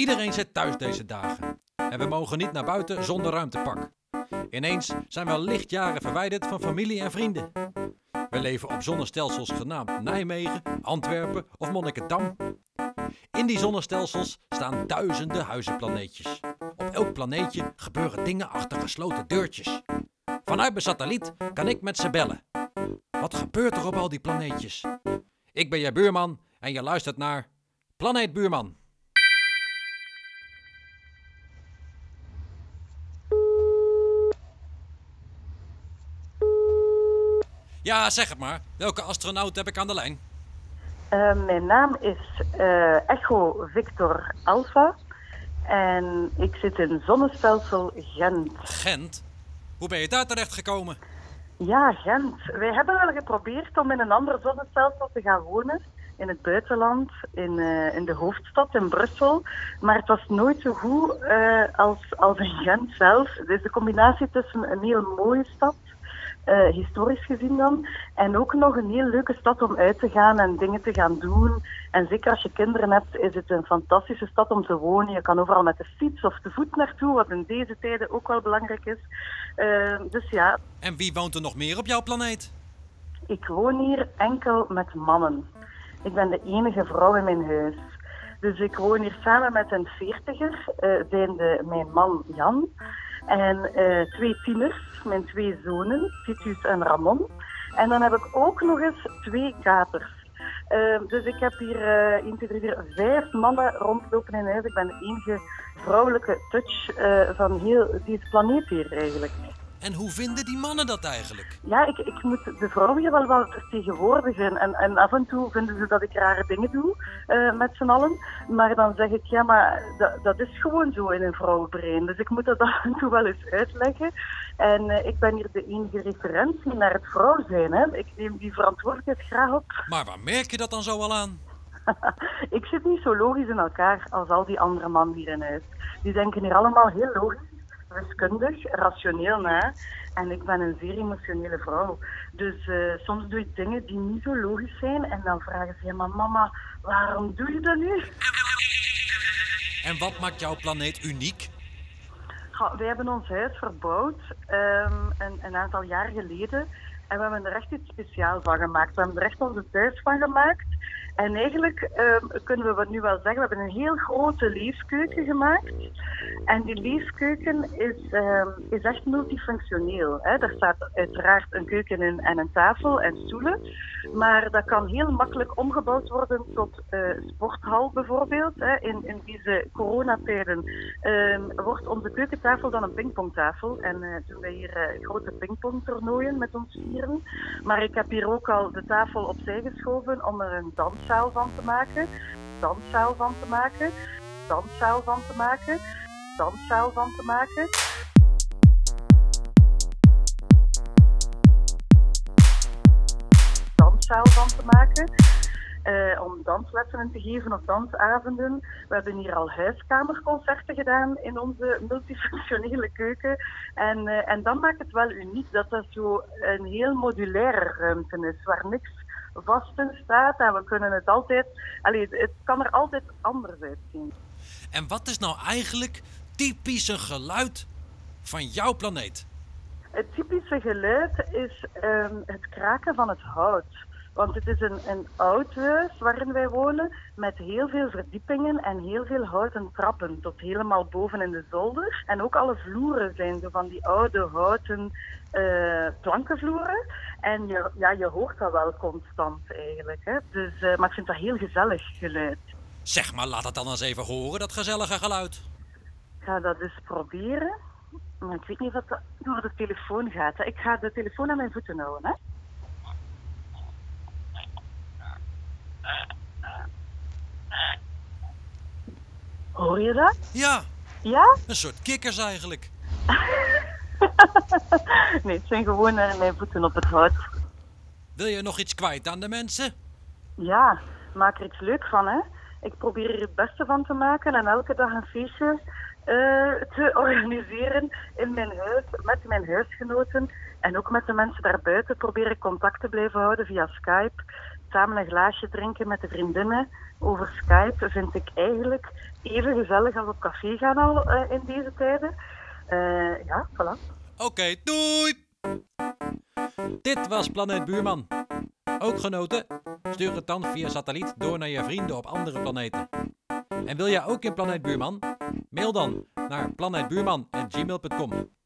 Iedereen zit thuis deze dagen. En we mogen niet naar buiten zonder ruimtepak. Ineens zijn we lichtjaren verwijderd van familie en vrienden. We leven op zonnestelsels genaamd Nijmegen, Antwerpen of Monnikendam. In die zonnestelsels staan duizenden huizenplaneetjes. Op elk planeetje gebeuren dingen achter gesloten deurtjes. Vanuit mijn satelliet kan ik met ze bellen. Wat gebeurt er op al die planeetjes? Ik ben je buurman en je luistert naar Planeet Buurman. Ja, zeg het maar. Welke astronaut heb ik aan de lijn? Uh, mijn naam is uh, Echo Victor Alpha en ik zit in zonnestelsel Gent. Gent? Hoe ben je daar terecht gekomen? Ja, Gent. Wij hebben wel geprobeerd om in een ander zonnestelsel te gaan wonen. In het buitenland, in, uh, in de hoofdstad, in Brussel. Maar het was nooit zo goed als, als in Gent zelf. Het is de combinatie tussen een heel mooie stad uh, historisch gezien dan. En ook nog een heel leuke stad om uit te gaan en dingen te gaan doen. En zeker als je kinderen hebt, is het een fantastische stad om te wonen. Je kan overal met de fiets of te voet naartoe, wat in deze tijden ook wel belangrijk is. Uh, dus ja. En wie woont er nog meer op jouw planeet? Ik woon hier enkel met mannen. Ik ben de enige vrouw in mijn huis. Dus ik woon hier samen met een veertiger, uh, zijnde mijn man Jan. En uh, twee tieners, mijn twee zonen, Titus en Ramon. En dan heb ik ook nog eens twee katers. Uh, dus ik heb hier uh, 1, 2, 3, 4, 5 mannen rondlopen in huis. Ik ben de enige vrouwelijke touch uh, van heel deze planeet hier eigenlijk. En hoe vinden die mannen dat eigenlijk? Ja, ik, ik moet de vrouwen hier wel wel vertegenwoordigen. En, en af en toe vinden ze dat ik rare dingen doe uh, met z'n allen. Maar dan zeg ik, ja, maar dat, dat is gewoon zo in een vrouwenbrein. Dus ik moet dat af en toe wel eens uitleggen. En uh, ik ben hier de enige referentie naar het vrouw zijn. Hè. Ik neem die verantwoordelijkheid graag op. Maar waar merk je dat dan zo al aan? ik zit niet zo logisch in elkaar als al die andere mannen hier in huis. Die denken hier allemaal heel logisch wiskundig, rationeel na. En ik ben een zeer emotionele vrouw. Dus uh, soms doe ik dingen die niet zo logisch zijn. En dan vragen ze, ja, maar mama, waarom doe je dat nu? En wat maakt jouw planeet uniek? Ja, wij hebben ons huis verbouwd um, een, een, aantal jaar geleden. En we hebben er echt iets speciaals van gemaakt. We hebben er echt onze thuis van gemaakt. En eigenlijk um, kunnen we nu wel zeggen, we hebben een heel grote leefkeuken gemaakt. En die leefkeuken is, um, is echt multifunctioneel. Hè. Er staat uiteraard een keuken in en een tafel en stoelen. Maar dat kan heel makkelijk omgebouwd worden tot uh, sporthal bijvoorbeeld. Hè. In, in deze coronatijden um, wordt onze keukentafel dan een pingpongtafel. En uh, doen wij hier uh, grote pingpongtoernooien met ons vieren. Maar ik heb hier ook al de tafel opzij geschoven om er een dans danszaal van te maken, danszaal van te maken, danszaal van te maken, danszaal van te maken. Danszaal van te maken. Uh, om danslessen te geven of dansavonden. We hebben hier al huiskamerconcerten gedaan in onze multifunctionele keuken. En, uh, en dat maakt het wel uniek dat dat zo een heel modulaire ruimte is, waar niks vast in staat en we kunnen het altijd, allee, het kan er altijd anders uitzien. En wat is nou eigenlijk typisch een geluid van jouw planeet? Het typische geluid is um, het kraken van het hout. Want het is een, een oud huis waarin wij wonen met heel veel verdiepingen en heel veel houten trappen tot helemaal boven in de zolder. En ook alle vloeren zijn zo van die oude houten uh, plankenvloeren. En je, ja, je hoort dat wel constant eigenlijk. Hè? Dus, uh, maar ik vind dat heel gezellig geluid. Zeg maar, laat het dan eens even horen, dat gezellige geluid. Ik ga dat eens proberen. Maar ik weet niet of dat door de telefoon gaat. Ik ga de telefoon aan mijn voeten houden. Hè? Hoor je dat? Ja. Ja? Een soort kikkers eigenlijk. nee, het zijn gewoon uh, mijn voeten op het hout. Wil je nog iets kwijt aan de mensen? Ja, maak er iets leuk van, hè. Ik probeer er het beste van te maken en elke dag een feestje uh, te organiseren in mijn huis, met mijn huisgenoten. En ook met de mensen daarbuiten probeer ik contact te blijven houden via Skype. samen een glaasje drinken met de vriendinnen over Skype vind ik eigenlijk even gezellig als op café gaan al eh, in deze tijden. Eh, ja, voilà. Oké, doei! Dit was Planeet Buurman. Ook genoten? Stuur het dan via satelliet door naar je vrienden op andere planeten. En wil jij ook in Planeet Buurman? Mail dan naar planeetbuurman.gmail.com.